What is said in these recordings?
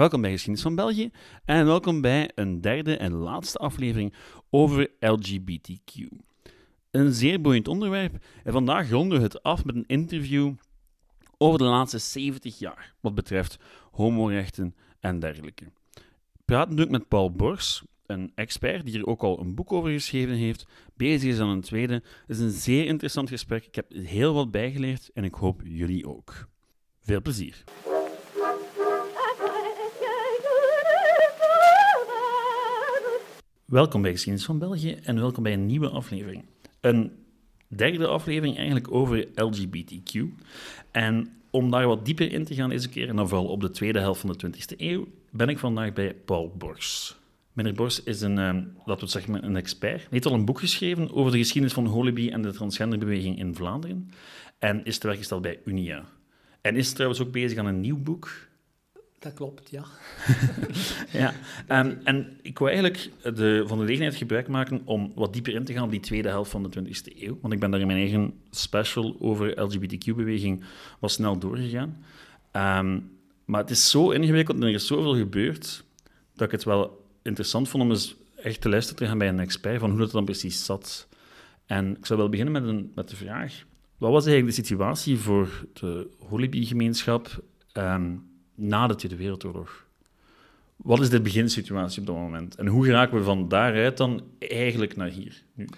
Welkom bij Geschiedenis van België en welkom bij een derde en laatste aflevering over LGBTQ. Een zeer boeiend onderwerp en vandaag ronden we het af met een interview over de laatste 70 jaar wat betreft homorechten en dergelijke. Praten natuurlijk met Paul Bors, een expert die er ook al een boek over geschreven heeft, bezig is aan een tweede. Het is een zeer interessant gesprek. Ik heb heel wat bijgeleerd en ik hoop jullie ook. Veel plezier. Welkom bij Geschiedenis van België en welkom bij een nieuwe aflevering. Een derde aflevering eigenlijk over LGBTQ. En om daar wat dieper in te gaan deze keer, en dan vooral op de tweede helft van de 20e eeuw, ben ik vandaag bij Paul Bors. Meneer Bors is een, um, laten we zeggen, een expert. Hij heeft al een boek geschreven over de geschiedenis van Holibi en de transgenderbeweging in Vlaanderen. En is te werk gesteld bij Unia. En is trouwens ook bezig aan een nieuw boek dat klopt, ja. ja, um, en ik wil eigenlijk de, van de gelegenheid gebruik maken om wat dieper in te gaan op die tweede helft van de 20e eeuw. Want ik ben daar in mijn eigen special over LGBTQ-beweging wat snel doorgegaan. Um, maar het is zo ingewikkeld en er is zoveel gebeurd dat ik het wel interessant vond om eens echt te luisteren te gaan bij een expert van hoe dat dan precies zat. En ik zou wel beginnen met, een, met de vraag: wat was eigenlijk de situatie voor de Holibi-gemeenschap? Um, na de Tweede Wereldoorlog. Wat is de beginsituatie op dat moment? En hoe geraken we van daaruit dan eigenlijk naar hier? Nu?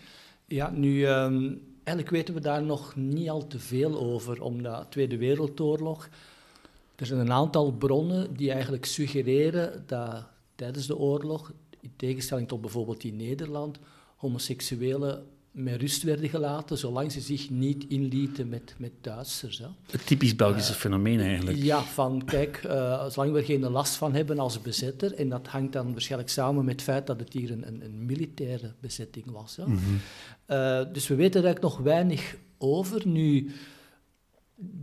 Ja, nu, um, eigenlijk weten we daar nog niet al te veel over, omdat de Tweede Wereldoorlog... Er zijn een aantal bronnen die eigenlijk suggereren dat tijdens de oorlog, in tegenstelling tot bijvoorbeeld in Nederland, homoseksuelen met rust werden gelaten, zolang ze zich niet inlieten met, met Duitsers. Hè. Het typisch Belgische uh, fenomeen eigenlijk. Ja, van kijk, uh, zolang we er geen last van hebben als bezetter, en dat hangt dan waarschijnlijk samen met het feit dat het hier een, een, een militaire bezetting was. Hè. Mm -hmm. uh, dus we weten er eigenlijk nog weinig over. Nu,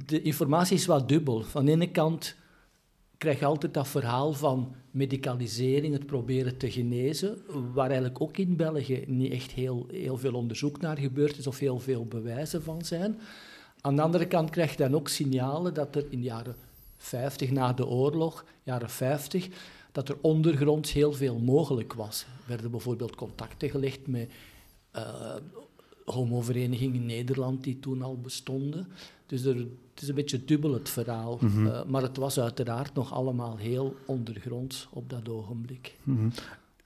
de informatie is wat dubbel. Van de ene kant krijg je altijd dat verhaal van medicalisering, het proberen te genezen, waar eigenlijk ook in België niet echt heel, heel veel onderzoek naar gebeurd is of heel veel bewijzen van zijn. Aan de andere kant krijg je dan ook signalen dat er in de jaren 50 na de oorlog, jaren 50, dat er ondergronds heel veel mogelijk was. Er werden bijvoorbeeld contacten gelegd met uh, homoverenigingen in Nederland die toen al bestonden. Dus er, het is een beetje dubbel het verhaal. Mm -hmm. uh, maar het was uiteraard nog allemaal heel ondergronds op dat ogenblik. Mm -hmm.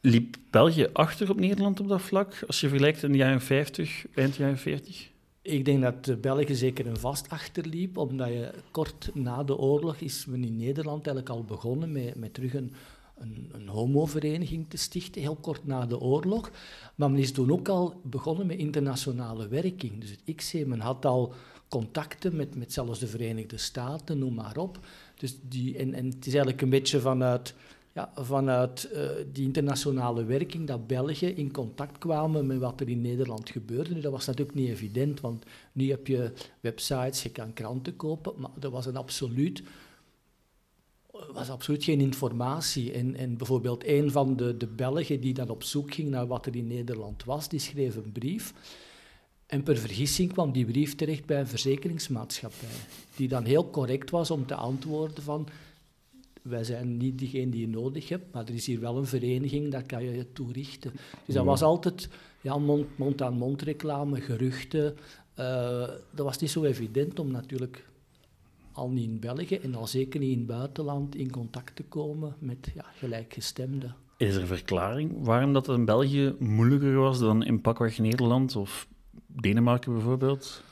Liep België achter op Nederland op dat vlak, als je vergelijkt in de jaren 50, eind jaren 40? Ik denk dat België zeker een vast achterliep, omdat je kort na de oorlog is men in Nederland eigenlijk al begonnen met, met terug een, een, een homovereniging te stichten, heel kort na de oorlog. Maar men is toen ook al begonnen met internationale werking. Dus het ICSE, men had al contacten met, met zelfs de Verenigde Staten, noem maar op. Dus die, en, en het is eigenlijk een beetje vanuit, ja, vanuit uh, die internationale werking dat België in contact kwamen met wat er in Nederland gebeurde. Dat was natuurlijk niet evident, want nu heb je websites, je kan kranten kopen, maar er was een absoluut was absoluut geen informatie. En, en bijvoorbeeld een van de, de Belgen die dan op zoek ging naar wat er in Nederland was, die schreef een brief. En per vergissing kwam die brief terecht bij een verzekeringsmaatschappij, die dan heel correct was om te antwoorden van wij zijn niet diegene die je nodig hebt, maar er is hier wel een vereniging, daar kan je je toe richten. Dus dat was altijd ja, mond-aan-mond -mond reclame, geruchten. Uh, dat was niet zo evident om natuurlijk al niet in België en al zeker niet in het buitenland in contact te komen met ja, gelijkgestemden. Is er een verklaring waarom dat in België moeilijker was dan in pakweg Nederland of Denemarken bijvoorbeeld?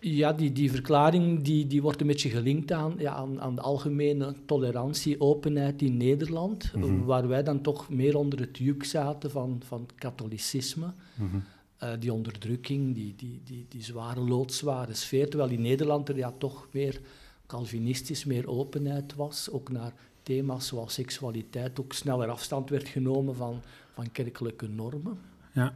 Ja, die, die verklaring die, die wordt een beetje gelinkt aan, ja, aan, aan de algemene tolerantie, openheid in Nederland, mm -hmm. waar wij dan toch meer onder het juk zaten van, van katholicisme. Mm -hmm. uh, die onderdrukking, die, die, die, die zware, loodzware sfeer, terwijl in Nederland er ja toch meer Calvinistisch, meer openheid was, ook naar thema's zoals seksualiteit, ook sneller afstand werd genomen van, van kerkelijke normen. Ja.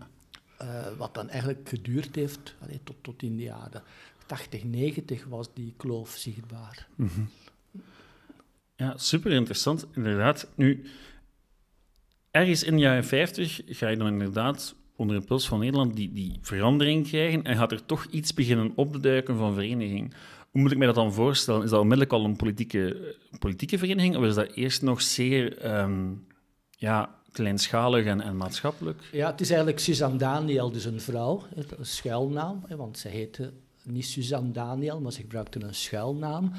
Uh, wat dan eigenlijk geduurd heeft tot, tot in de jaren 80, 90 was die kloof zichtbaar. -hmm. Ja, super interessant, inderdaad. Nu, ergens in de jaren 50 ga je dan inderdaad onder de puls van Nederland die, die verandering krijgen en gaat er toch iets beginnen op te duiken van vereniging. Hoe moet ik mij dat dan voorstellen? Is dat onmiddellijk al een politieke, politieke vereniging of is dat eerst nog zeer ehm, ja, kleinschalig en, maatschappelijk? Ja, het is eigenlijk Suzanne Daniel, dus een vrouw, een schuilnaam, want ze heette niet Suzanne Daniel, maar ze gebruikte een schuilnaam.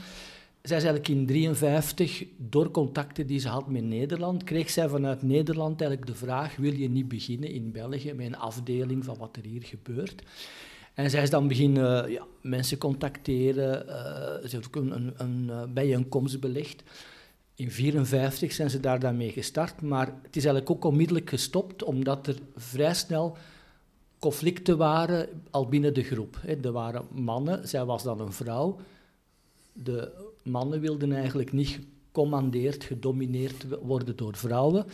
Zij is eigenlijk in 1953, door contacten die ze had met Nederland, kreeg zij vanuit Nederland eigenlijk de vraag, wil je niet beginnen in België met een afdeling van wat er hier gebeurt? En zij is dan beginnen ja, mensen contacteren, uh, ze heeft ook een, een, een uh, bijeenkomst belegd. In 1954 zijn ze daar dan mee gestart, maar het is eigenlijk ook onmiddellijk gestopt, omdat er vrij snel conflicten waren al binnen de groep. Er waren mannen, zij was dan een vrouw. De mannen wilden eigenlijk niet gecommandeerd, gedomineerd worden door vrouwen.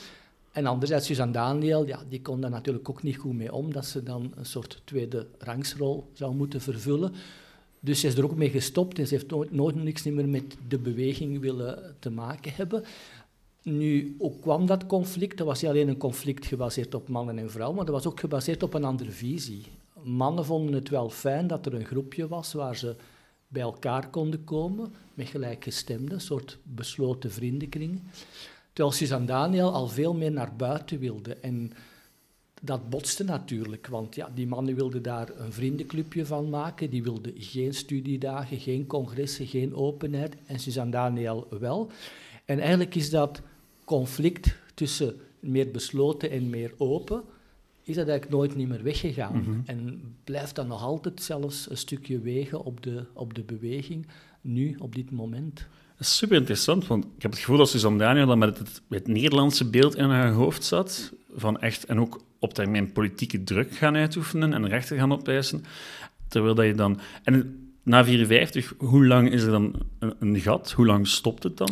En anderzijds, Suzanne Daniel, ja, die kon daar natuurlijk ook niet goed mee om, dat ze dan een soort tweede rangsrol zou moeten vervullen. Dus ze is er ook mee gestopt en ze heeft nooit, niks meer met de beweging willen te maken hebben. Nu, hoe kwam dat conflict? Dat was niet alleen een conflict gebaseerd op mannen en vrouwen, maar dat was ook gebaseerd op een andere visie. Mannen vonden het wel fijn dat er een groepje was waar ze bij elkaar konden komen, met gelijkgestemden, een soort besloten vriendenkring. Terwijl Suzanne Daniel al veel meer naar buiten wilde. En dat botste natuurlijk, want ja, die mannen wilden daar een vriendenclubje van maken. Die wilden geen studiedagen, geen congressen, geen openheid. En Suzanne Daniel wel. En eigenlijk is dat conflict tussen meer besloten en meer open, is dat eigenlijk nooit niet meer weggegaan. Mhm. En blijft dat nog altijd zelfs een stukje wegen op de, op de beweging, nu, op dit moment. Dat is super interessant, want ik heb het gevoel dat Suzanne Daniel dan met het, het Nederlandse beeld in haar hoofd zat, van echt, en ook op termijn politieke druk gaan uitoefenen en rechten gaan opeisen, terwijl dat je dan... En na 54, hoe lang is er dan een, gat? Hoe lang stopt het dan?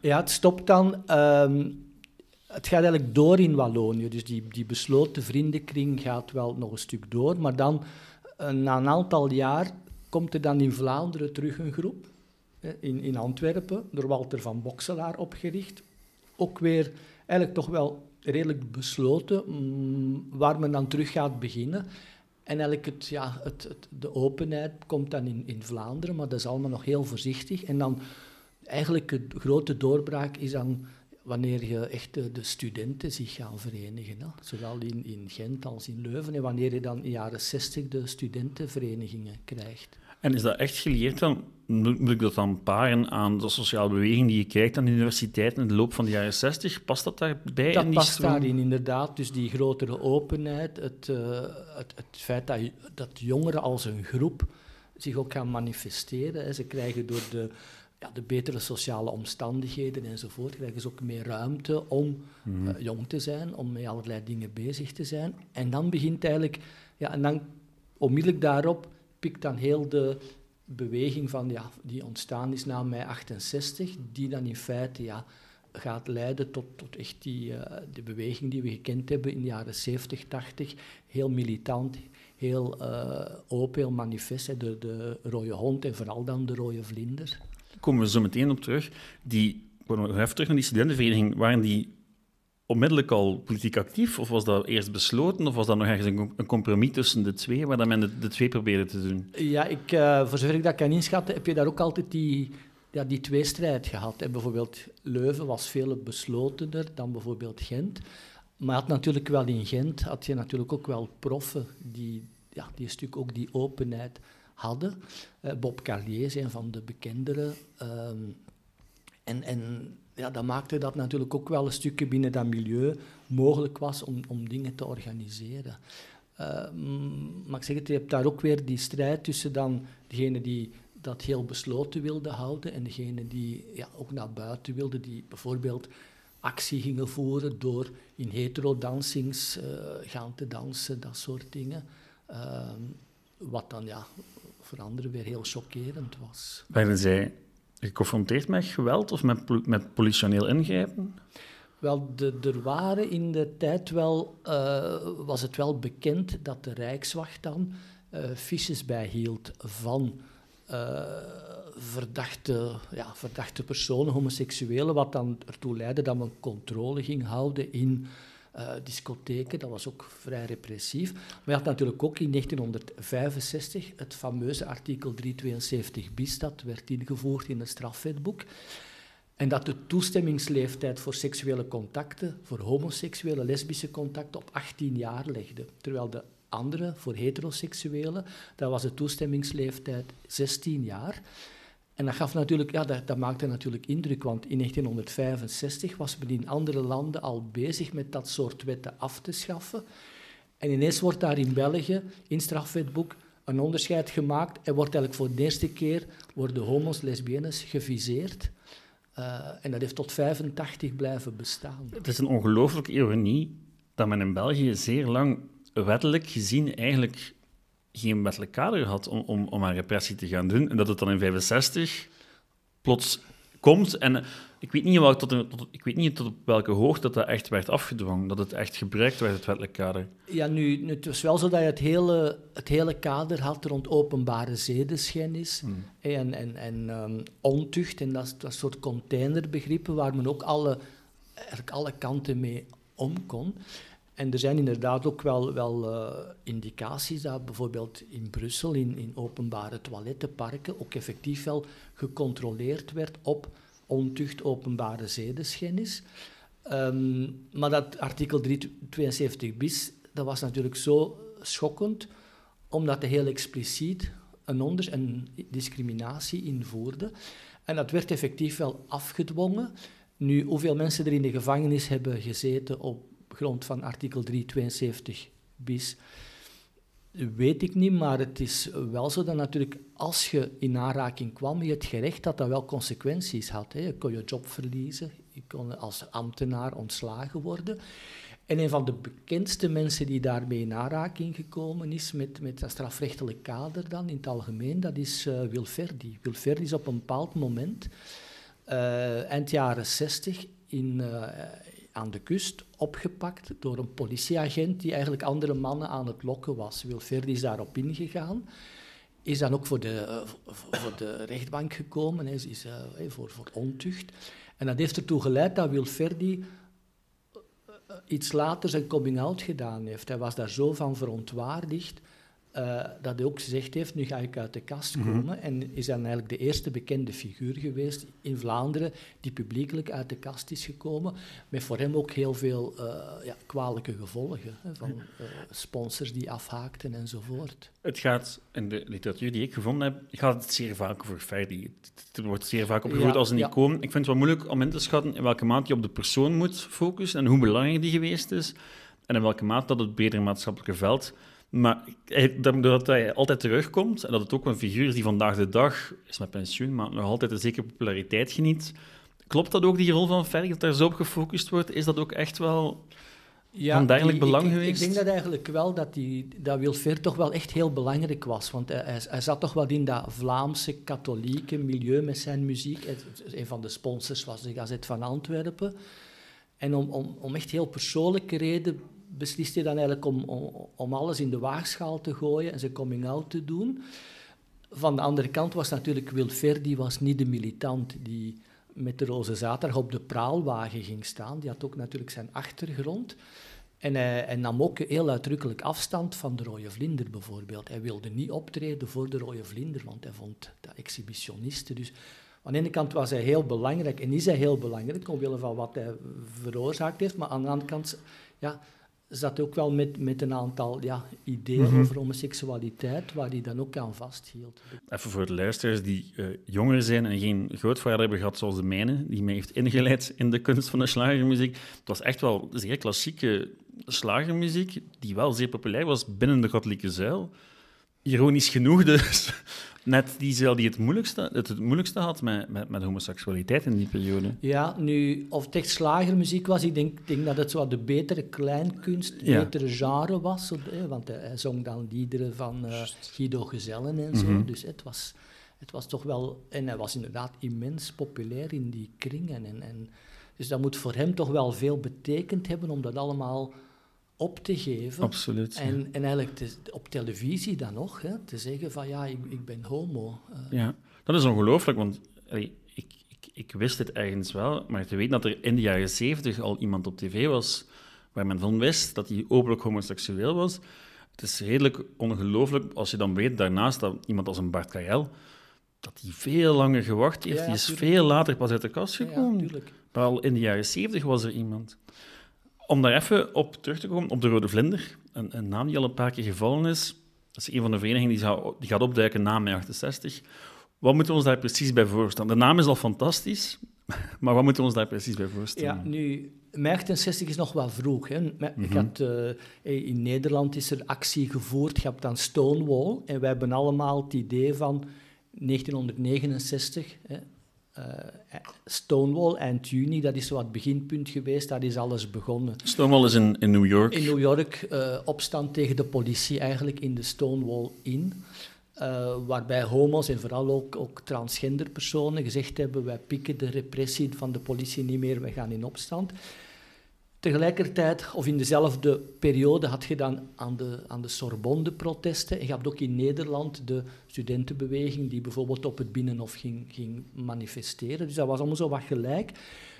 Ja, het stopt dan. Ehm, het gaat eigenlijk door in Wallonië. Dus die, die besloten vriendenkring gaat wel nog een stuk door. Maar dan, eh, na een aantal jaar, komt er dan in Vlaanderen terug een groep. In, in Antwerpen, door Walter van Bokselaar opgericht. Ook weer eigenlijk toch wel redelijk besloten, mm, waar men dan terug gaat beginnen. En eigenlijk het, ja, het, het, de openheid komt dan in, in Vlaanderen, maar dat is allemaal nog heel voorzichtig. En dan eigenlijk de grote doorbraak is dan wanneer je echt de, studenten zich gaan verenigen. Hè? Zowel in, in Gent als in Leuven. En wanneer je dan in de jaren 60 de studentenverenigingen krijgt. En is dat echt geleerd dan? Moet ik dat dan paren aan de sociale beweging die je kijkt aan de universiteiten in de loop van de jaren 60? Past dat daarbij? Dat past daarin, inderdaad. Dus die grotere openheid, het, uh, het, het, feit dat, dat jongeren als een groep zich ook gaan manifesteren. Hè. Ze krijgen door de ja, de betere sociale omstandigheden enzovoort, krijgen ze ook meer ruimte om mhm. eh, jong te zijn, om met allerlei dingen bezig te zijn. En dan begint eigenlijk, ja, en dan onmiddellijk daarop pikt dan heel de beweging van, ja, die ontstaan is na mei 68, die dan in feite ja, gaat leiden tot, tot echt die uh, de beweging die we gekend hebben in de jaren 70, 80, heel militant, heel uh, open, heel manifest, de, de rode hond en vooral dan de rode vlinder. Komen we zo meteen op terug. Die, even terug naar die studentenvereniging, waren die onmiddellijk al politiek actief? Of was dat eerst besloten? Of was dat nog ergens een compromis tussen de twee, waar dan men de, twee probeerde te doen? Ja, ik, uh, voor zover ik dat kan inschatten, heb je daar ook altijd die, ja, die tweestrijd gehad. En bijvoorbeeld Leuven was veel beslotener dan bijvoorbeeld Gent. Maar had natuurlijk wel in Gent had je natuurlijk ook wel proffen die, ja, die een stuk ook die openheid hadden. Uh, Bob Carlier een van de bekendere. Ehm, en, en ja, dat maakte dat natuurlijk ook wel een stukje binnen dat milieu mogelijk was om, om dingen te organiseren. Uh, maar ik zeg het, je hebt daar ook weer die strijd tussen dan degene die dat heel besloten wilden houden en degene die ja, ook naar buiten wilden, die bijvoorbeeld actie gingen voeren door in hetero-dansings uh, gaan te dansen, dat soort dingen. Uh, wat dan ja, voor anderen weer heel chockerend was. Werden zij geconfronteerd met geweld of met, met politioneel ingrijpen? Wel, de, er waren in de tijd wel, uh, was het wel bekend dat de Rijkswacht dan uh, fiches bijhield van uh, verdachte, ja, verdachte personen, homoseksuelen, wat dan ertoe leidde dat men controle ging houden in uh, discotheken. Dat was ook vrij repressief. Maar je had natuurlijk ook in 1965 het fameuze artikel 372 bis, dat werd ingevoerd in het strafwetboek. En dat de toestemmingsleeftijd voor seksuele contacten, voor homoseksuele, lesbische contacten, op 18 jaar legde. Terwijl de andere, voor heteroseksuelen, daar was de toestemmingsleeftijd 16 jaar. En dat, gaf natuurlijk, ja, dat, dat, maakte natuurlijk indruk, want in 1965 was men in andere landen al bezig met dat soort wetten af te schaffen. En ineens wordt daar in België, in strafwetboek, een onderscheid gemaakt en wordt eigenlijk voor de eerste keer worden homo's, lesbiennes geviseerd. Uh, en dat heeft tot 85 blijven bestaan. Het is een ongelooflijke ironie dat men in België zeer lang wettelijk gezien eigenlijk geen wettelijk kader had om, om, om aan repressie te gaan doen. En dat het dan in 65 plots komt. En eh, ik weet niet, wat, tot, tot, ik weet niet tot op welke hoogte dat, echt werd afgedwongen, dat het echt gebruikt werd, het wettelijk kader. Ja, nu, het was wel zo dat je het hele, het hele kader had rond openbare zedeschennis hmm. en, en, en um, ontucht. En dat, dat soort containerbegrippen waar men ook alle, eigenlijk alle kanten mee om kon. En er zijn inderdaad ook wel, wel uh, indicaties dat bijvoorbeeld in Brussel, in, in openbare toilettenparken, ook effectief wel gecontroleerd werd op ontucht, openbare zedeschennis. Um, maar dat artikel 372 bis, dat was natuurlijk zo schokkend, omdat hij heel expliciet een, onder, een discriminatie invoerde. En dat werd effectief wel afgedwongen. Nu, hoeveel mensen er in de gevangenis hebben gezeten op grond van artikel 372 bis, weet ik niet, maar het is wel zo dat natuurlijk als je in aanraking kwam met het gerecht, dat dat wel consequenties had. Hè. Je kon je job verliezen, je kon als ambtenaar ontslagen worden. En een van de bekendste mensen die daarmee in aanraking gekomen is met, met dat strafrechtelijk kader dan in het algemeen, dat is uh, Wilferdi. Wilferdi is op een bepaald moment, uh, eind jaren 60, in, uh, aan de kust opgepakt door een politieagent die eigenlijk andere mannen aan het lokken was. Wilferdi is daarop ingegaan. Is dan ook voor de, uh, voor de rechtbank gekomen, is, is uh, voor, voor ontucht. En dat heeft ertoe geleid dat Wilferdi uh, iets later zijn coming-out gedaan heeft. Hij was daar zo van verontwaardigd uh, dat hij ook gezegd heeft, nu ga ik uit de kast mhm. komen. En is dan eigenlijk de eerste bekende figuur geweest in Vlaanderen die publiekelijk uit de kast is gekomen. Met voor hem ook heel veel uh, ja, kwalijke gevolgen. Hè, van uh, sponsors die afhaakten enzovoort. Het gaat, in de literatuur die ik gevonden heb, gaat het zeer vaak over Ferdi. Het wordt zeer vaak opgevoerd ja, als een ja. icoon. Ik vind het wel moeilijk om in te schatten in welke mate je op de persoon moet focussen en hoe belangrijk die geweest is. En in welke mate dat het betere maatschappelijke veld maar dat hij altijd terugkomt en dat het ook een figuur is die vandaag de dag is met pensioen, maar nog altijd een zekere populariteit geniet. Klopt dat ook, die rol van Ferg, dat daar zo op gefocust wordt? Is dat ook echt wel ja, van dergelijk belang ik, geweest? Ik denk dat eigenlijk wel dat, die, dat Wilfer toch wel echt heel belangrijk was. Want hij, hij, zat toch wel in dat Vlaamse katholieke milieu met zijn muziek. Een van de sponsors was de Gazet van Antwerpen. En om, om, om echt heel persoonlijke reden beslist hij dan eigenlijk om, om, alles in de waagschaal te gooien en zijn coming-out te doen. Van de andere kant was natuurlijk Wilfer, was niet de militant die met de Roze Zaterdag op de praalwagen ging staan. Die had ook natuurlijk zijn achtergrond. En hij, hij, nam ook heel uitdrukkelijk afstand van de rode vlinder bijvoorbeeld. Hij wilde niet optreden voor de rode vlinder, want hij vond dat exhibitionisten. Dus aan de ene kant was hij heel belangrijk en is hij heel belangrijk omwille van wat hij veroorzaakt heeft, maar aan de andere kant ja, zat ook wel met, met een aantal ja, ideeën mm -hmm. over homoseksualiteit, waar hij dan ook aan vasthield. Even voor de luisteraars die uh, jonger zijn en geen grootvader hebben gehad zoals de mijne, die mij heeft ingeleid in de kunst van de slagermuziek. Het was echt wel zeer klassieke slagermuziek, die wel zeer populair was binnen de katholieke zuil. Ironisch genoeg dus, net die zeil die het moeilijkste, het, het moeilijkste had met, met, met, homoseksualiteit in die periode. Ja, nu, of het echt slagermuziek was, ik denk, denk dat het zo de betere kleinkunst, ja. betere genre was. Want hij zong dan liederen van uh, Guido Gezellen en zo. Mm -hmm. Dus het was, het was toch wel... En hij was inderdaad immens populair in die kringen. En, en, dus dat moet voor hem toch wel veel betekend hebben om dat allemaal op te geven. Absoluut. En, ja. en eigenlijk te, op televisie dan nog, hè, te zeggen van ja, ik, ik ben homo. Uh. Ja, dat is ongelooflijk, want ik, ik, ik wist het ergens wel, maar te weten dat er in de jaren zeventig al iemand op tv was waar men van wist dat hij openlijk homoseksueel was. Het is redelijk ongelooflijk als je dan weet daarnaast dat iemand als een Bart Kael, dat hij veel langer gewacht heeft. Ja, die is tuurlijk. veel later pas uit de kast Ja, gekomen. maar al in de jaren zeventig was er iemand. Om daar even op terug te komen, op de Rode Vlinder, een, een naam die al een paar keer gevallen is. Dat is een van de verenigingen die, zou- die gaat opduiken na mei 68. Wat moeten we ons daar precies bij voorstellen? De naam is al fantastisch, maar wat moeten we ons daar precies bij voorstellen? Ja, nu, mei 68 is nog wel vroeg. Hè. Ik Mhm. had, eh, in Nederland is er actie gevoerd, je hebt dan Stonewall. En wij hebben allemaal het idee van 1969, hè, eh, Stonewall, eind juni, dat is zo het beginpunt geweest, daar is alles begonnen. Stonewall is in, in New York. In New York eh, opstand tegen de politie eigenlijk in de Stonewall Inn. eh, waarbij homo's en vooral ook, ook transgender personen gezegd hebben: wij pikken de repressie van de politie niet meer, wij gaan in opstand. Tegelijkertijd, of in dezelfde periode, had je dan aan de, aan de Sorbonne protesten. En je hebt ook in Nederland de studentenbeweging die bijvoorbeeld op het Binnenhof ging, ging manifesteren. Dus dat was allemaal zo wat gelijk.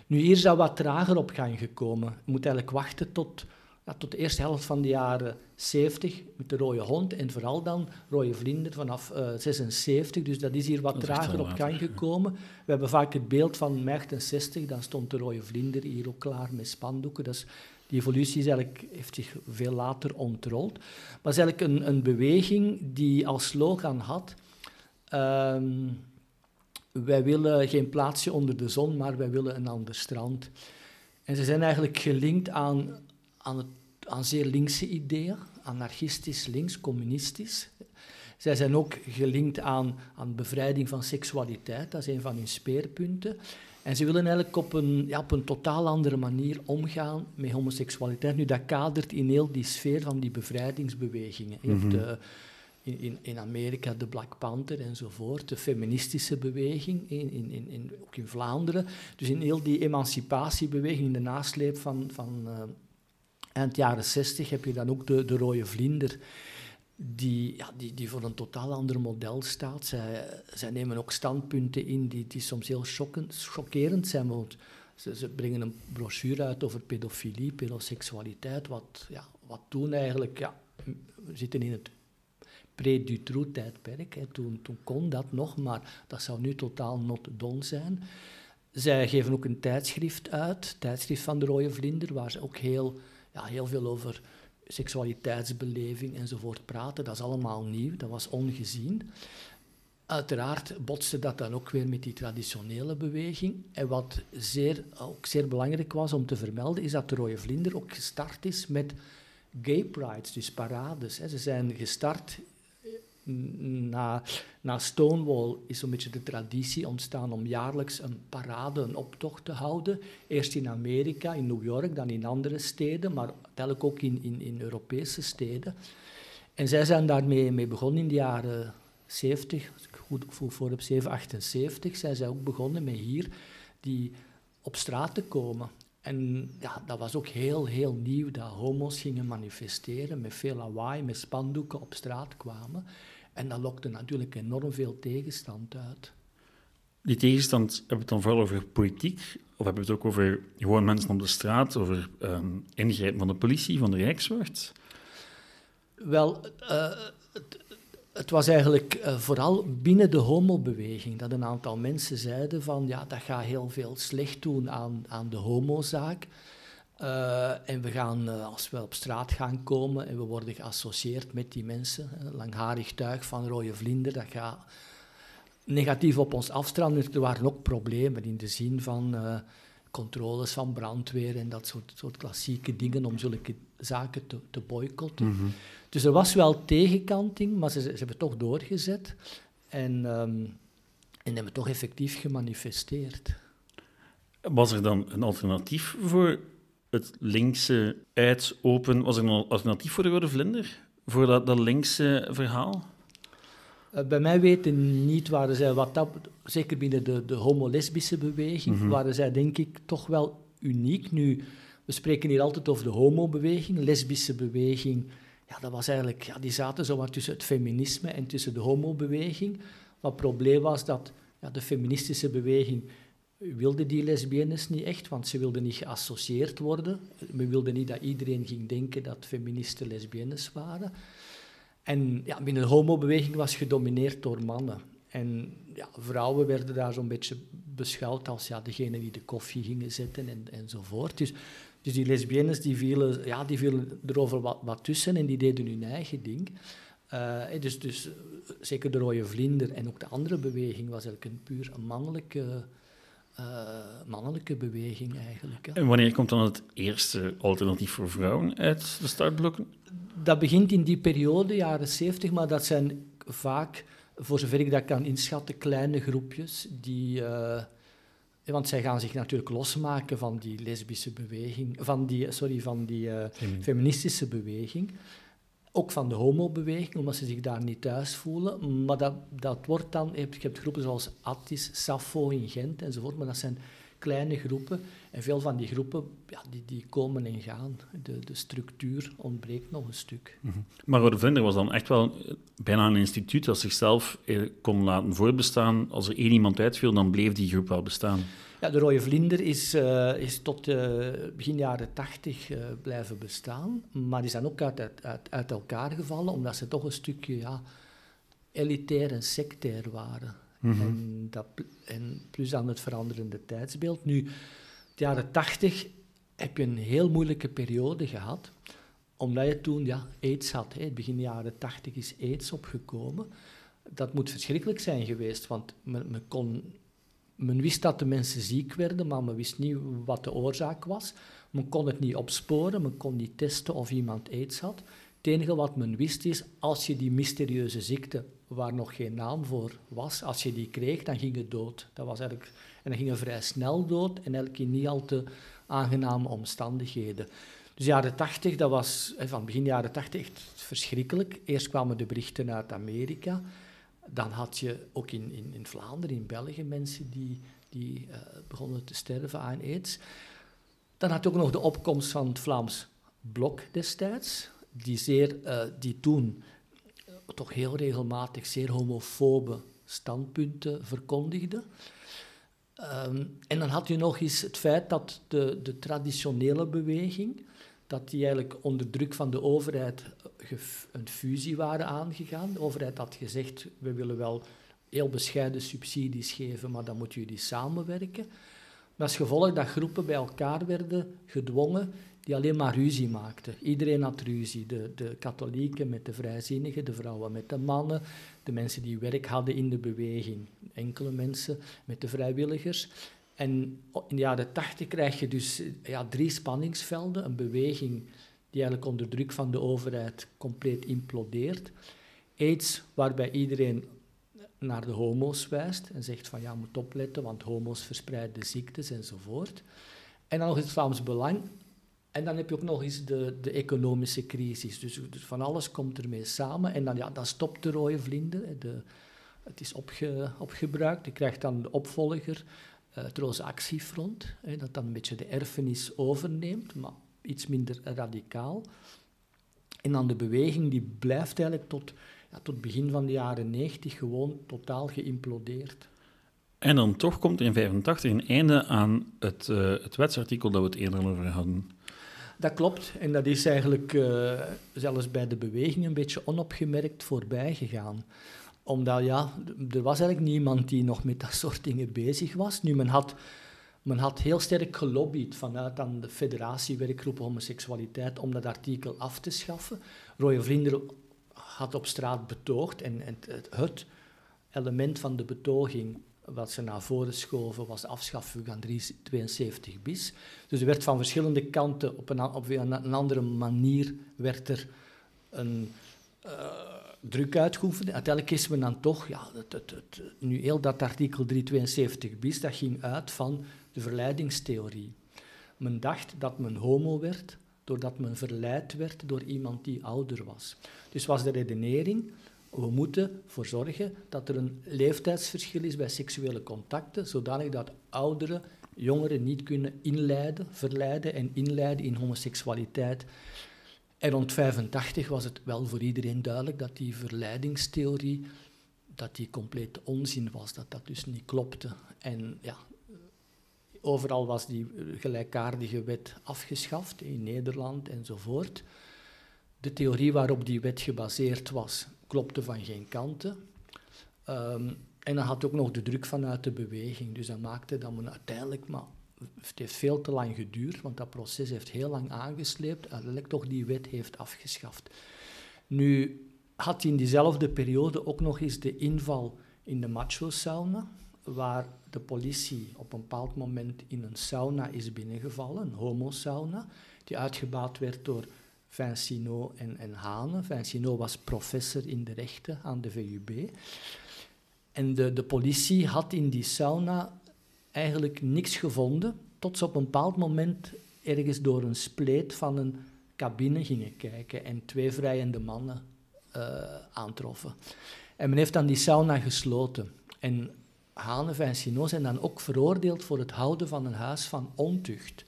Nu, hier is dat wat trager op gang gekomen. Je moet eigenlijk wachten tot, ja, tot de eerste helft van de jaren 70 met de rode hond en vooral dan rode vlinder vanaf eh 76. Dus dat is hier wat trager op gang gekomen. We hebben vaak het beeld van mei 68, dan stond de rode vlinder hier ook klaar met spandoeken. Dat is, die evolutie is eigenlijk, heeft zich veel later ontrold. Maar het is eigenlijk een, een beweging die als slogan had... ehm, wij willen geen plaatsje onder de zon, maar wij willen een ander strand. En ze zijn eigenlijk gelinkt aan, aan, het, aan zeer linkse ideeën, anarchistisch, links, communistisch. Zij zijn ook gelinkt aan, aan bevrijding van seksualiteit, dat is een van hun speerpunten. En ze willen eigenlijk op een, ja, op een totaal andere manier omgaan met homoseksualiteit. Nu, dat kadert in heel die sfeer van die bevrijdingsbewegingen. Je hebt, eh, in, in, in Amerika de Black Panther enzovoort, de feministische beweging, in, in, in, in- ook in Vlaanderen. Dus in heel die emancipatiebeweging, in de nasleep van, van eh, eind jaren 60, heb je dan ook de, de rode vlinder, die, ja, die, die voor een totaal ander model staat. Zij, zij nemen ook standpunten in die, die soms heel chockerend zijn. Ze, ze brengen een brochure uit over pedofilie, pedoseksualiteit. Wat, ja, wat toen eigenlijk... Ja, we zitten in het pre-Dutroux-tijdperk. Toen, toen kon dat nog, maar dat zou nu totaal not done zijn. Zij geven ook een tijdschrift uit, tijdschrift van de Rode Vlinder, waar ze ook heel, ja, heel veel over seksualiteitsbeleving enzovoort praten. Dat is allemaal nieuw, dat was ongezien. Uiteraard botste dat dan ook weer met die traditionele beweging. En wat zeer, ook zeer belangrijk was om te vermelden, is dat de Rode Vlinder ook gestart is met gay prides, dus parades. Ze zijn gestart na, na Stonewall is zo'n beetje de traditie ontstaan om jaarlijks een parade, een optocht te houden. Eerst in Amerika, in New York, dan in andere steden, maar uiteindelijk ook in, in, Europese steden. En zij zijn daarmee mee begonnen in de jaren 70, als ik goed voor op 7, 78, zijn zij ook begonnen met hier die op straat te komen. En ja, dat was ook heel, heel nieuw, dat homo's gingen manifesteren met veel lawaai, met spandoeken op straat kwamen. En dat lokte natuurlijk enorm veel tegenstand uit. Die tegenstand, hebben we het dan vooral over politiek? Of hebben we het ook over gewoon mensen op de straat, over ehm, ingrijpen van de politie, van de Rijkswacht? Wel, eh, het, het was eigenlijk eh, vooral binnen de homobeweging dat een aantal mensen zeiden van ja, dat gaat heel veel slecht doen aan, aan de homozaak. Eh, en we gaan, eh, als we op straat gaan komen en we worden geassocieerd met die mensen, hè, langharig tuig van rode vlinder, dat gaat negatief op ons afstralen. Er waren ook problemen in de zin van eh, controles van brandweer en dat soort, soort klassieke dingen om zulke zaken te, te boycotten. Dus er was wel tegenkanting, maar ze, ze hebben toch doorgezet en, ehm, en hebben toch effectief gemanifesteerd. Was er dan een alternatief voor het linkse open? Was er een alternatief voor de Rode Vlinder? Voor dat, dat linkse verhaal? Eh, bij mij weten niet waren zij wat dat, zeker binnen de, de homo-lesbische beweging, waren zij denk ik toch wel uniek. Nu, we spreken hier altijd over de homo-beweging, lesbische beweging. Ja, dat was eigenlijk, ja, die zaten zo wat tussen het feminisme en tussen de homo-beweging. Wat het probleem was dat ja, de feministische beweging wilden die lesbiennes niet echt, want ze wilden niet geassocieerd worden. We wilden niet dat iedereen ging denken dat feministen lesbiennes waren. En ja, binnen de homobeweging was gedomineerd door mannen. En ja, vrouwen werden daar zo'n beetje beschouwd als ja, degene die de koffie gingen zetten en, enzovoort. Dus, dus die lesbiennes die vielen, ja, die vielen erover wat, wat tussen en die deden hun eigen ding. Uh, dus, dus zeker de rode vlinder en ook de andere beweging was eigenlijk een puur mannelijke, mannelijke beweging eigenlijk. En wanneer komt dan het eerste alternatief voor vrouwen uit de startblokken? Dat begint in die periode, jaren 70, maar dat zijn vaak voor zover ik dat kan inschatten, kleine groepjes die. Uh, want zij gaan zich natuurlijk losmaken van die lesbische beweging, van die, sorry, van die uh, feministische beweging. Ook van de homobeweging, omdat ze zich daar niet thuis voelen. Maar dat, dat wordt dan, je hebt, je hebt groepen zoals Attis, Sappho in Gent enzovoort, maar dat zijn kleine groepen. En veel van die groepen ja, die, die komen en gaan. De, de structuur ontbreekt nog een stuk. Mm -hmm. Maar Rode Vlinder was dan echt wel bijna een instituut dat zichzelf eh, kon laten voortbestaan. Als er één iemand uitviel, dan bleef die groep wel bestaan. Ja, de Rode Vlinder is, uh, is tot uh, begin jaren tachtig uh, blijven bestaan. Maar die zijn ook uit, uit, uit elkaar gevallen, omdat ze toch een stukje ja, elitair en sectair waren. Mhm. en, dat, en plus aan het veranderende tijdsbeeld. Nu, de jaren tachtig heb je een heel moeilijke periode gehad, omdat je toen ja, aids had. Hè. Begin jaren tachtig is aids opgekomen. Dat moet verschrikkelijk zijn geweest, want men, kon, men wist dat de mensen ziek werden, maar men wist niet wat de oorzaak was. Men kon het niet opsporen, men kon niet testen of iemand aids had. Het enige wat men wist is, als je die mysterieuze ziekte, waar nog geen naam voor was, als je die kreeg, dan ging je dood. Dat was eigenlijk, en dan ging je vrij snel dood en eigenlijk in niet al te aangename omstandigheden. Dus jaren tachtig, dat was van begin jaren tachtig echt verschrikkelijk. Eerst kwamen de berichten uit Amerika. Dan had je ook in, in, in Vlaanderen, in België, mensen die, die uh, begonnen te sterven aan aids. Dan had je ook nog de opkomst van het Vlaams Blok destijds die, zeer, uh, die toen uh, toch heel regelmatig zeer homofobe standpunten verkondigde. Um, en dan had je nog eens het feit dat de, de traditionele beweging, dat die eigenlijk onder druk van de overheid eh, een fusie waren aangegaan. De overheid had gezegd, we willen wel heel bescheiden subsidies geven, maar dan moeten jullie samenwerken. Maar als gevolg dat groepen bij elkaar werden gedwongen die alleen maar ruzie maakten. Iedereen had ruzie. De, de katholieken met de vrijzinnigen, de vrouwen met de mannen, de mensen die werk hadden in de beweging, enkele mensen met de vrijwilligers. En in de jaren tachtig krijg je dus ja, drie spanningsvelden. Een beweging die eigenlijk onder druk van de overheid compleet implodeert. AIDS, waarbij iedereen naar de homo's wijst en zegt van ja, moet opletten, want homo's verspreiden ziektes enzovoort. En dan nog het Vlaams Belang, en dan heb je ook nog eens de, de economische crisis. Dus, dus, van alles komt ermee samen. En dan, ja, dan stopt de rode vlinder. De, het is opge, opgebruikt. Je krijgt dan de opvolger, uh, het Roze Actiefront, hè, dat dan een beetje de erfenis overneemt, maar iets minder radicaal. En dan de beweging die blijft eigenlijk tot, ja, tot begin van de jaren 90 gewoon totaal geïmplodeerd. En dan toch komt in 1985 een einde aan het, uh, het wetsartikel dat we het eerder over hadden. Dat klopt. En dat is eigenlijk uh, zelfs bij de beweging een beetje onopgemerkt voorbij gegaan. Omdat ja, er was eigenlijk niemand die nog met dat soort dingen bezig was. Nu, men had, men had heel sterk gelobbyd vanuit aan de federatie werkgroep homoseksualiteit om dat artikel af te schaffen. Roye Vrienden had op straat betoogd en, en het, het element van de betoging wat ze naar voren schoven was afschaffing van 72 bis. Dus er werd van verschillende kanten op een, op een andere manier werd er een uh, druk uitgeoefend. Uiteindelijk is men dan toch, ja, het, het, nu heel dat artikel 372 bis, dat ging uit van de verleidingstheorie. Men dacht dat men homo werd doordat men verleid werd door iemand die ouder was. Dus was de redenering we moeten ervoor zorgen dat er een leeftijdsverschil is bij seksuele contacten, zodanig dat ouderen jongeren niet kunnen inleiden, verleiden en inleiden in homoseksualiteit. En rond 85 was het wel voor iedereen duidelijk dat die verleidingstheorie dat die compleet onzin was, dat dat dus niet klopte. En ja, overal was die gelijkaardige wet afgeschaft, in Nederland enzovoort. De theorie waarop die wet gebaseerd was, klopte van geen kanten. Ehm, en dan had ook nog de druk vanuit de beweging. Dus dat maakte dat men uiteindelijk, maar het heeft veel te lang geduurd, want dat proces heeft heel lang aangesleept, uiteindelijk toch die wet heeft afgeschaft. Nu had hij in diezelfde periode ook nog eens de inval in de macho-sauna, waar de politie op een bepaald moment in een sauna is binnengevallen, een homo-sauna, die uitgebaat werd door Vincino en, en Hane. Vincino was professor in de rechten aan de VUB. En de, de politie had in die sauna eigenlijk niks gevonden, tot ze op een bepaald moment ergens door een spleet van een cabine gingen kijken en twee vrijende mannen uh, aantroffen. En men heeft dan die sauna gesloten. En Hane en Sino zijn dan ook veroordeeld voor het houden van een huis van ontucht.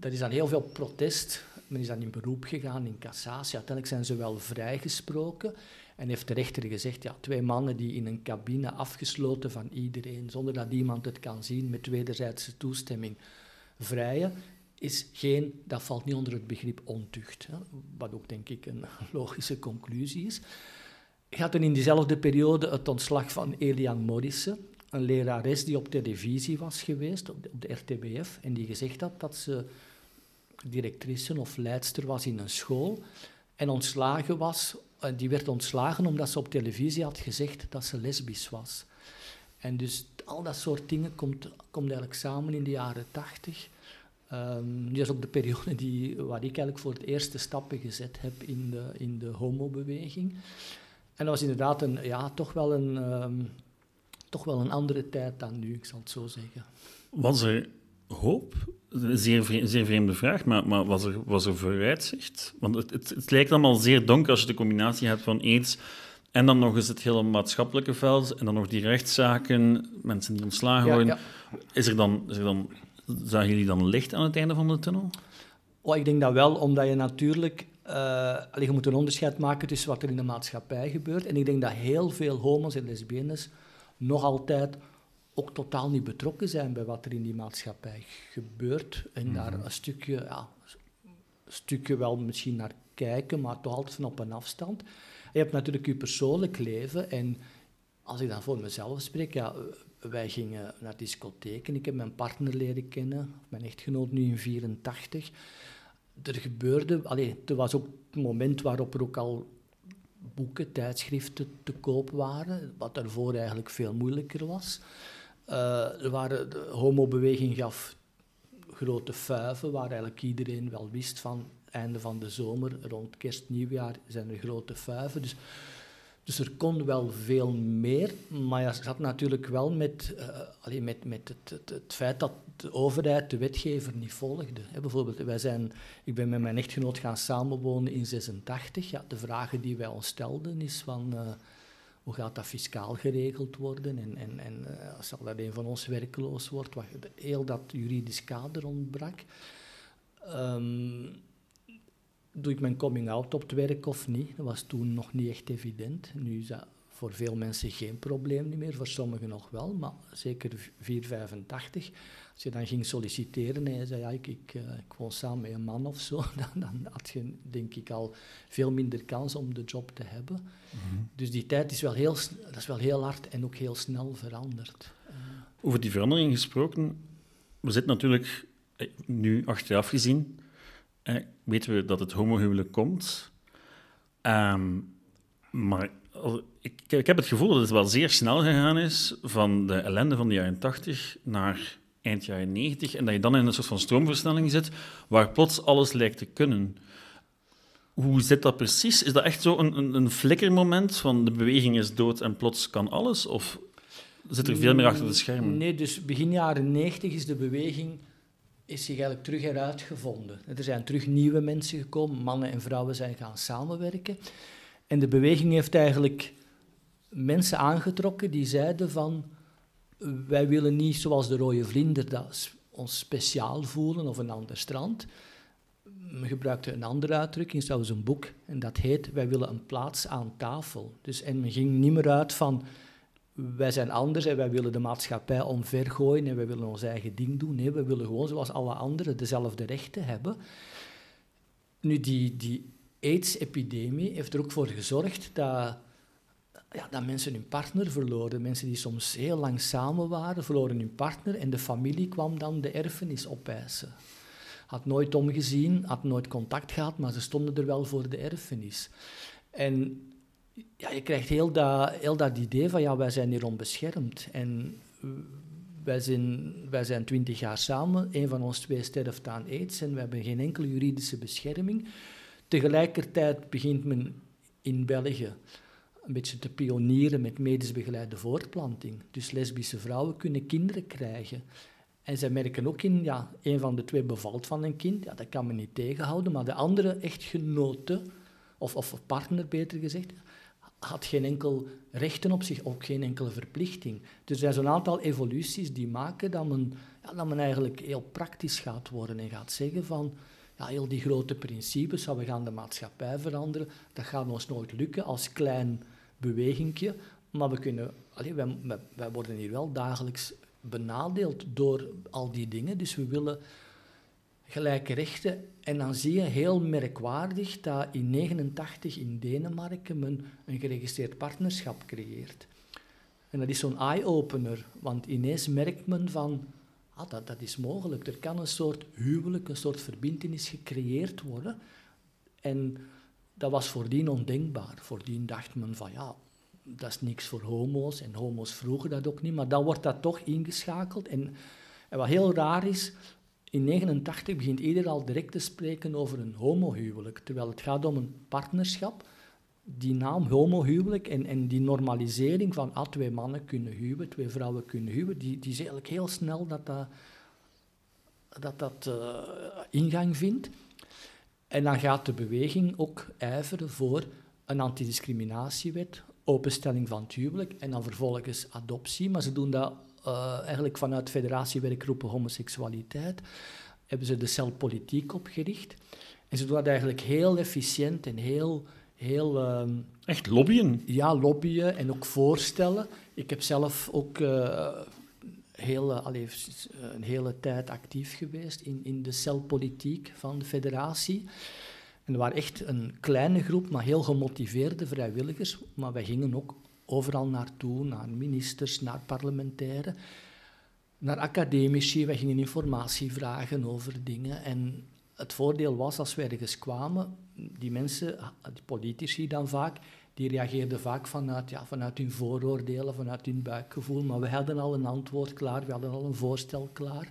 Er is dan heel veel protest. Men is dan in beroep gegaan, in cassatie. Uiteindelijk zijn ze wel vrijgesproken. En heeft de rechter gezegd, ja, twee mannen die in een cabine afgesloten van iedereen, zonder dat iemand het kan zien, met wederzijdse toestemming, vrijen, is geen, dat valt niet onder het begrip ontucht. Hè, wat ook denk ik een logische conclusie is. Gaat er in diezelfde periode het ontslag van Elian Morrissen, een lerares die op televisie was geweest, op de RTBF, en die gezegd had dat ze directrice of leidster was in een school en ontslagen was. Die werd ontslagen omdat ze op televisie had gezegd dat ze lesbisch was. En dus al dat soort dingen komt, komt eigenlijk samen in de jaren tachtig. Um, dat is ook de periode die, waar ik eigenlijk voor het eerste stappen gezet heb in de, in de homobeweging. En dat was inderdaad een, ja, toch, wel een, ehm, toch wel een andere tijd dan nu, ik zal het zo zeggen. Was er hoop? Zeer, zeer vreemde vraag, maar, maar was, er, was er vooruitzicht? Want het, het, het, lijkt allemaal zeer donker als je de combinatie hebt van aids en dan nog eens het hele maatschappelijke veld en dan nog die rechtszaken, mensen die ontslagen worden. Is, er dan, is er dan, zagen jullie dan licht aan het einde van de tunnel? Oh, ik denk dat wel, omdat je natuurlijk... Uh, je moet een onderscheid maken tussen wat er in de maatschappij gebeurt. En ik denk dat heel veel homo's en lesbiennes nog altijd ook totaal niet betrokken zijn bij wat er in die maatschappij gebeurt. En daar mhm. een stukje, ja, een stukje wel misschien naar kijken, maar toch altijd van op een afstand. je hebt natuurlijk je persoonlijk leven. En als ik dan voor mezelf spreek, ja, wij gingen naar discotheken. Ik heb mijn partner leren kennen, mijn echtgenoot nu in 84. Er gebeurde, allee, er was ook het moment waarop er ook al boeken, tijdschriften te koop waren, wat daarvoor eigenlijk veel moeilijker was. Uh, er waren, de homobeweging gaf grote fuiven, waar eigenlijk iedereen wel wist van einde van de zomer, rond kerst, nieuwjaar, zijn er grote fuiven. Dus, dus er kon wel veel meer, maar je zat natuurlijk wel met, uh, alleen met, met het, het, feit dat de overheid de wetgever niet volgde. bijvoorbeeld, wij zijn, ik ben met mijn echtgenoot gaan samenwonen in 86. Ja, de vragen die wij ons stelden is van... Uh, hoe gaat dat fiscaal geregeld worden en, en, en uh, zal dat een van ons werkloos wordt, wat, heel dat juridisch kader ontbrak. Um, doe ik mijn coming-out op het werk of niet? Dat was toen nog niet echt evident. Nu is dat voor veel mensen geen probleem meer, voor sommigen nog wel, maar zeker 485. Als je dan ging solliciteren en je zei, ja, ik, ik, uh, ik woon samen met een man of zo, dan, dan, had je denk ik al veel minder kans om de job te hebben. Mhm. Dus die tijd is wel, heel, dat is wel heel hard en ook heel snel veranderd. Over die verandering gesproken, we zitten natuurlijk eh, nu achteraf gezien, eh, weten we dat het homohuwelijk komt. Um, maar ik, ik, heb het gevoel dat het wel zeer snel gegaan is van de ellende van de jaren 80 naar eind jaren 90 en dat je dan in een soort van stroomversnelling zit waar plots alles lijkt te kunnen. Hoe zit dat precies? Is dat echt zo een, een, een flikkermoment van de beweging is dood en plots kan alles? Of zit er veel meer achter de schermen? Nee, dus begin jaren 90 is de beweging is zich eigenlijk terug eruit gevonden. Er zijn terug nieuwe mensen gekomen, mannen en vrouwen zijn gaan samenwerken. En de beweging heeft eigenlijk mensen aangetrokken die zeiden van wij willen niet zoals de rode vlinder dat ons speciaal voelen of een ander strand. We gebruikten een andere uitdrukking, zelfs een boek, en dat heet Wij willen een plaats aan tafel. Dus, en men ging niet meer uit van wij zijn anders en wij willen de maatschappij omvergooien en wij willen ons eigen ding doen. Nee, we willen gewoon zoals alle anderen dezelfde rechten hebben. Nu, die, die AIDS-epidemie heeft er ook voor gezorgd dat, ja, dat mensen hun partner verloren. Mensen die soms heel lang samen waren, verloren hun partner en de familie kwam dan de erfenis opeisen. Had nooit omgezien, had nooit contact gehad, maar ze stonden er wel voor de erfenis. En ja, je krijgt heel dat, heel dat idee van ja, wij zijn hier onbeschermd. En wij zijn, wij zijn twintig jaar samen, een van ons twee sterft aan aids en we hebben geen enkele juridische bescherming. Tegelijkertijd begint men in België een beetje te pionieren met medisch begeleide voortplanting. Dus lesbische vrouwen kunnen kinderen krijgen. En zij merken ook in, ja, een van de twee bevalt van een kind, ja, dat kan men niet tegenhouden, maar de andere echtgenote, of, of partner beter gezegd, had geen enkel rechten op zich, ook geen enkele verplichting. Dus er zijn zo'n aantal evoluties die maken dat men, ja, dat men eigenlijk heel praktisch gaat worden en gaat zeggen van, ja, heel die grote principes, we gaan de maatschappij veranderen, dat gaat ons nooit lukken als klein bewegingje, maar we kunnen, allee, wij, wij worden hier wel dagelijks benadeeld door al die dingen, dus we willen gelijke rechten. En dan zie je heel merkwaardig dat in 1989 in Denemarken men een geregistreerd partnerschap creëert. En dat is zo'n eye-opener, want ineens merkt men van, ah, dat, dat is mogelijk. Er kan een soort huwelijk, een soort verbindenis gecreëerd worden. En dat was voordien ondenkbaar. Voordien dacht men van, ja, dat is niks voor homo's. En homo's vroegen dat ook niet, maar dan wordt dat toch ingeschakeld. En, wat heel raar is, in 1989 begint iedereen al direct te spreken over een homohuwelijk, terwijl het gaat om een partnerschap. Die naam homohuwelijk en, en die normalisering van ah, twee mannen kunnen huwen, twee vrouwen kunnen huwen, die, die is eigenlijk heel snel dat dat, dat, dat uh, ingang vindt. En dan gaat de beweging ook ijveren voor een antidiscriminatiewet, openstelling van het huwelijk en dan vervolgens adoptie. Maar ze doen dat uh, eigenlijk vanuit Federatie Werkgroepen Homoseksualiteit, hebben ze de cel politiek opgericht. En ze doen dat eigenlijk heel efficiënt en heel... heel ehm, Echt lobbyen? Ja, lobbyen en ook voorstellen. Ik heb zelf ook uh, heel, allee, een hele tijd actief geweest in, in de celpolitiek van de federatie. En er waren echt een kleine groep, maar heel gemotiveerde vrijwilligers. Maar wij gingen ook overal naartoe, naar ministers, naar parlementairen, naar academici. Wij gingen informatie vragen over dingen. En het voordeel was, als we ergens kwamen, die mensen, die politici dan vaak, die reageerden vaak vanuit, ja, vanuit hun vooroordelen, vanuit hun buikgevoel. Maar we hadden al een antwoord klaar, we hadden al een voorstel klaar.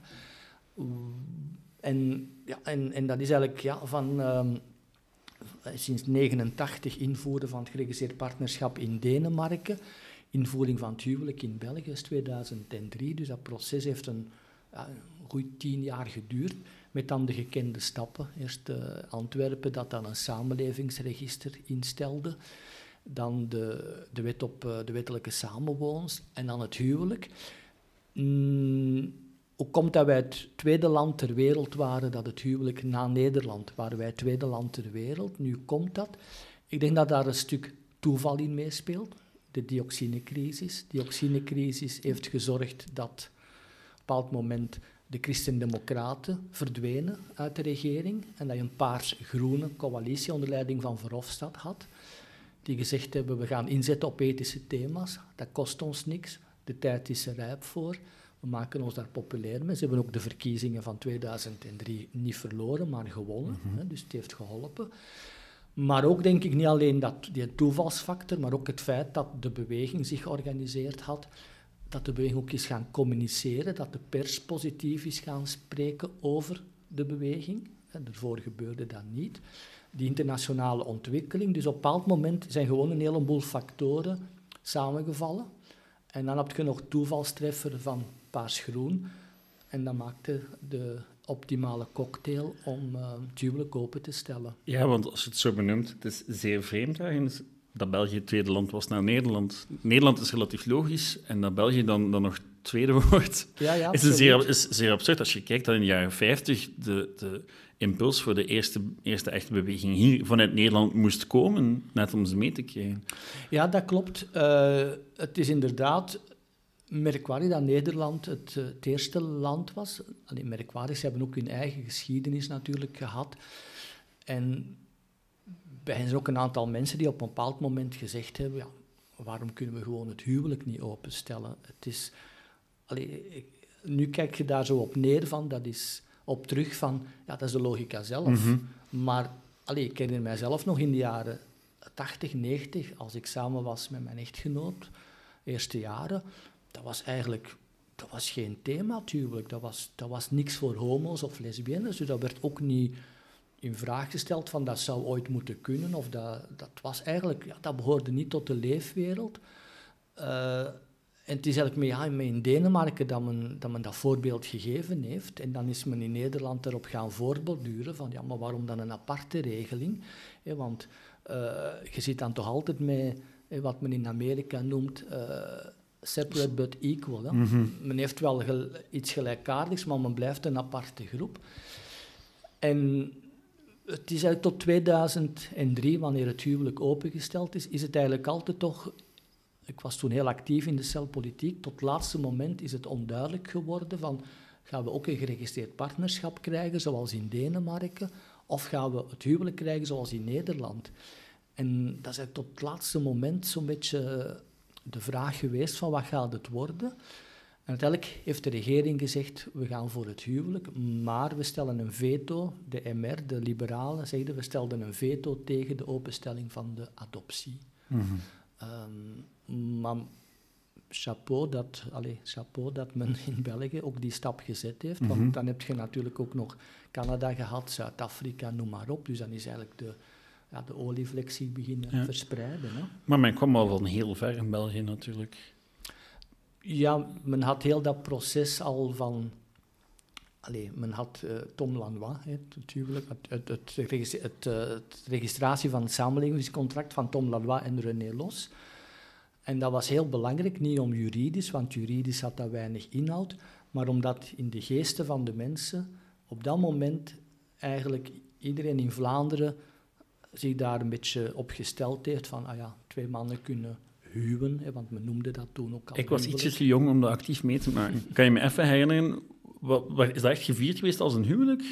En, ja, en, en dat is eigenlijk ja, van... Um, sinds 1989 invoeren van het geregistreerd partnerschap in Denemarken. Invoering van het huwelijk in België is 2003. Dus dat proces heeft een, ja, goed tien jaar geduurd. Met dan de gekende stappen. Eerst uh, Antwerpen, dat dan een samenlevingsregister instelde. Dan de, de wet op uh, de wettelijke samenwoons. En dan het huwelijk. Mm, hoe komt dat wij het tweede land ter wereld waren dat het huwelijk na Nederland, waren wij het tweede land ter wereld. Nu komt dat. Ik denk dat daar een stuk toeval in meespeelt. De dioxinecrisis. De dioxinecrisis heeft gezorgd dat op een bepaald moment de christendemocraten verdwenen uit de regering en dat je een paars-groene coalitie onder leiding van Verhofstadt had, die gezegd hebben, we gaan inzetten op ethische thema's, dat kost ons niks, de tijd is er rijp voor. We maken ons daar populair mee. Ze hebben ook de verkiezingen van 2003 niet verloren, maar gewonnen. Mhm. hè, dus het heeft geholpen. Maar ook denk ik niet alleen dat, die toevalsfactor, maar ook het feit dat de beweging zich georganiseerd had, dat de beweging ook is gaan communiceren, dat de pers positief is gaan spreken over de beweging. En daarvoor gebeurde dat niet. Die internationale ontwikkeling. Dus op een bepaald moment zijn gewoon een heleboel factoren samengevallen. En dan heb je nog toevalstreffer van paars-groen. En dat maakte de optimale cocktail om uh, het huwelijk open te stellen. Ja, want als je het zo benoemt, het is zeer vreemd eigenlijk dat België het tweede land was na Nederland. Nederland is relatief logisch en dat België dan, dan nog tweede wordt, ja, ja, is, een zeer, is zeer absurd. Als je kijkt dat in de jaren 50 de, de impuls voor de eerste, eerste echte beweging hier vanuit Nederland moest komen, net om ze mee te krijgen. Ja, dat klopt. Uh, het is inderdaad merkwaardig dat Nederland het, eh, het eerste land was. Alleen merkwaardig, ze hebben ook hun eigen geschiedenis natuurlijk gehad. En bij hen zijn ook een aantal mensen die op een bepaald moment gezegd hebben: ja, waarom kunnen we gewoon het huwelijk niet openstellen? Het is, allee, nu kijk je daar zo op neer van, dat is op terug van, ja, dat is de logica zelf. Mhm. Maar allee, ik herinner mijzelf nog in de jaren 80, 90, als ik samen was met mijn echtgenoot, eerste jaren, dat was eigenlijk dat was geen thema natuurlijk. Dat was, dat was niks voor homo's of lesbiennes, dus dat werd ook niet in vraag gesteld van dat zou ooit moeten kunnen. Of dat, dat was eigenlijk, ja, dat behoorde niet tot de leefwereld. Uh, en het is eigenlijk met, ja, in Denemarken dat men, dat men dat voorbeeld gegeven heeft. En dan is men in Nederland erop gaan voortborduren van, ja, maar waarom dan een aparte regeling? want uh, je zit dan toch altijd met wat men in Amerika noemt uh, separate but equal. Hè? Mhm. Men heeft wel iets gelijkaardigs, maar men blijft een aparte groep. En het is eigenlijk tot 2003, wanneer het huwelijk opengesteld is, is het eigenlijk altijd toch... Ik was toen heel actief in de celpolitiek. Tot het laatste moment is het onduidelijk geworden van... Gaan we ook een geregistreerd partnerschap krijgen, zoals in Denemarken? Of gaan we het huwelijk krijgen, zoals in Nederland? En dat is tot het laatste moment zo'n beetje de vraag geweest van wat gaat het worden? En uiteindelijk heeft de regering gezegd, we gaan voor het huwelijk, maar we stellen een veto, de MR, de liberalen, zeiden we stelden een veto tegen de openstelling van de adoptie. Mm maar chapeau dat, allez, chapeau dat men in België ook die stap gezet heeft, want mhm. dan heb je natuurlijk ook nog Canada gehad, Zuid-Afrika, noem maar op. Dus dan is eigenlijk de, ja, de olieflexie beginnen verspreiden. Hè. Maar men kwam al van heel ver in België natuurlijk. Ja, men had heel dat proces al van... Allee, men had uh, Tom Lanois, hè, natuurlijk, het, het, het, het, registratie van het samenlevingscontract van Tom Lanois en René Los. En dat was heel belangrijk, niet om juridisch, want juridisch had dat weinig inhoud, maar omdat in de geesten van de mensen op dat moment eigenlijk iedereen in Vlaanderen zich daar een beetje op gesteld heeft van, ah ja, twee mannen kunnen huwen, hè, want men noemde dat toen ook al. Ik was ietsje te jong om dat actief mee te maken. Kan je me even herinneren, wat, wat, is dat echt gevierd geweest als een huwelijk?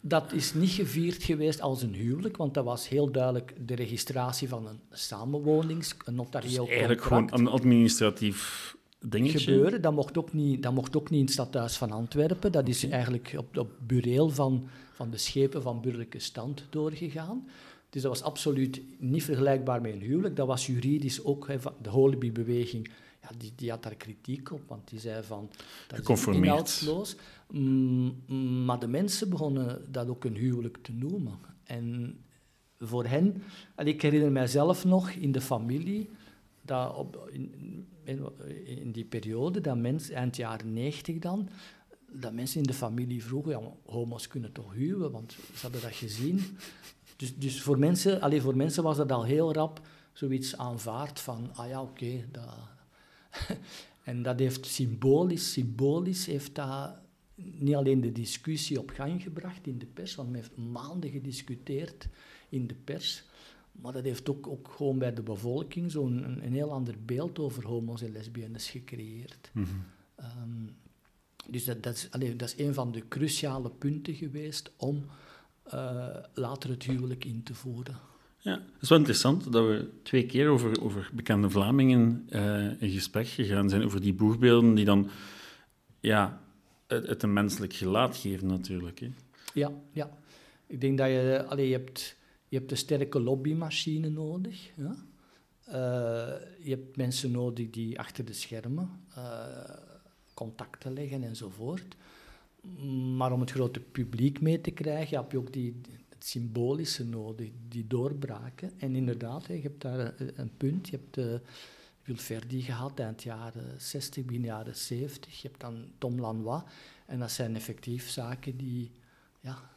Dat is niet gevierd geweest als een huwelijk, want dat was heel duidelijk de registratie van een samenwonings, een notarieel dus eigenlijk gewoon een administratief dingetje. gebeuren. Dat mocht ook niet, dat mocht ook niet in het stadhuis van Antwerpen. Dat is eigenlijk op, op bureel van, van de schepen van burgerlijke stand doorgegaan. Dus dat was absoluut niet vergelijkbaar met een huwelijk. Dat was juridisch ook, de Holby-beweging, ja, die, die had daar kritiek op, want die zei van, dat is inhoudsloos. Mm, maar de mensen begonnen dat ook een huwelijk te noemen. En voor hen, en ik herinner mijzelf nog in de familie, dat op, in, in, die periode, dat mensen, eind jaren negentig dan, dat mensen in de familie vroegen, ja, homo's kunnen toch huwen, want ze hadden dat gezien. Dus, dus voor, mensen, alleen voor mensen was dat al heel rap zoiets aanvaard van, ah ja, oké, dat... en dat heeft symbolisch, symbolisch heeft dat niet alleen de discussie op gang gebracht in de pers, want men heeft maanden gediscuteerd in de pers, maar dat heeft ook, ook gewoon bij de bevolking zo'n een, een, heel ander beeld over homo's en lesbiennes gecreëerd. Mhm. Ehm, dus dat, dat, is, allee, dat is een van de cruciale punten geweest om uh, later het huwelijk in te voeren. Ja, het is wel interessant dat we twee keer over, over bekende Vlamingen uh, in gesprek gegaan zijn, over die boegbeelden die dan ja, het, het een menselijk gelaat geven natuurlijk. Hè. Ja, ja. Ik denk dat je, allee, je, hebt, je hebt een sterke lobbymachine nodig. Ja? Uh, je hebt mensen nodig die achter de schermen uh, contacten leggen enzovoort. Maar om het grote publiek mee te krijgen, heb je ook die, het symbolische nodig, die doorbraken. En inderdaad, je hebt daar een, punt. Je hebt uh, Wilferdi gehad eind jaren 60, begin jaren 70. Je hebt dan Tom Lanois. En dat zijn effectief zaken die, ja,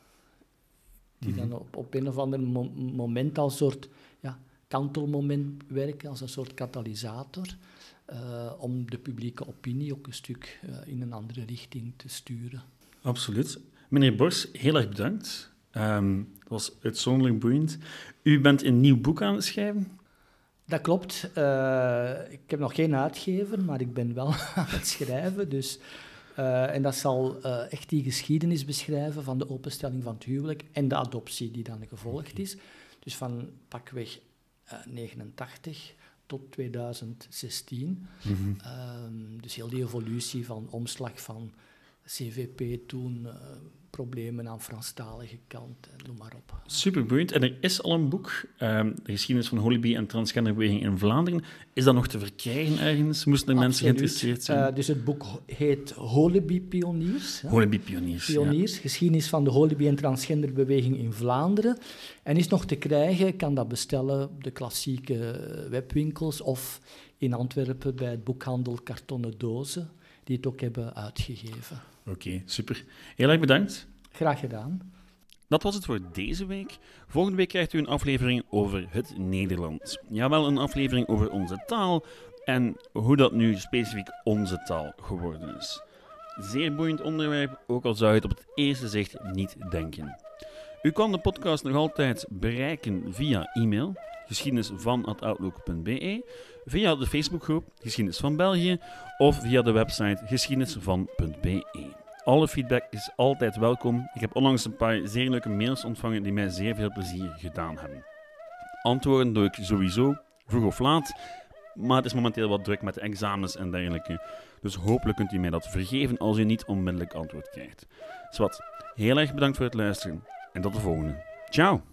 die dan mhm. op, op een of ander moment als soort ja, kantelmoment werken, als een soort katalysator. Uh, om de publieke opinie ook een stuk uh, in een andere richting te sturen. Absoluut. Meneer Bors, heel erg bedankt. Um, dat was uitzonderlijk boeiend. U bent een nieuw boek aan het schrijven? Dat klopt. Uh, ik heb nog geen uitgever, maar ik ben wel aan het schrijven. Dus, uh, en dat zal uh, echt die geschiedenis beschrijven van de openstelling van het huwelijk en de adoptie die dan gevolgd is. Dus van pakweg 89 tot 2016. Mm -hmm. um, dus heel die evolutie van omslag van CVP toen, problemen aan Franstalige kant, noem maar op. Super boeiend. En er is al een boek, um, de geschiedenis van Hollyby en transgenderbeweging in Vlaanderen. Is dat nog te verkrijgen ergens? Moesten er mensen geïnteresseerd zijn? Uh, dus het boek heet Hollyby Pioniers. Pioniers, Pioniers, ja. geschiedenis van de Hollyby en transgenderbeweging in Vlaanderen. En is nog te krijgen, kan dat bestellen op de klassieke webwinkels of in Antwerpen bij het boekhandel Kartonnen Dozen, die het ook hebben uitgegeven. Oké, okay, super. Heel erg bedankt. Graag gedaan. Dat was het voor deze week. Volgende week krijgt u een aflevering over het Nederlands. Jawel, een aflevering over onze taal en hoe dat nu specifiek onze taal geworden is. Zeer boeiend onderwerp, ook al zou je het op het eerste zicht niet denken. U kan de podcast nog altijd bereiken via e-mail geschiedenisvan.outlook.be, via de Facebookgroep Geschiedenis van België of via de website geschiedenisvan.be. Alle feedback is altijd welkom. Ik heb onlangs een paar zeer leuke mails ontvangen die mij zeer veel plezier gedaan hebben. Antwoorden doe ik sowieso, vroeg of laat, maar het is momenteel wat druk met de examens en dergelijke. Dus hopelijk kunt u mij dat vergeven als u niet onmiddellijk antwoord krijgt. Zwat, heel erg bedankt voor het luisteren en tot de volgende. Ciao!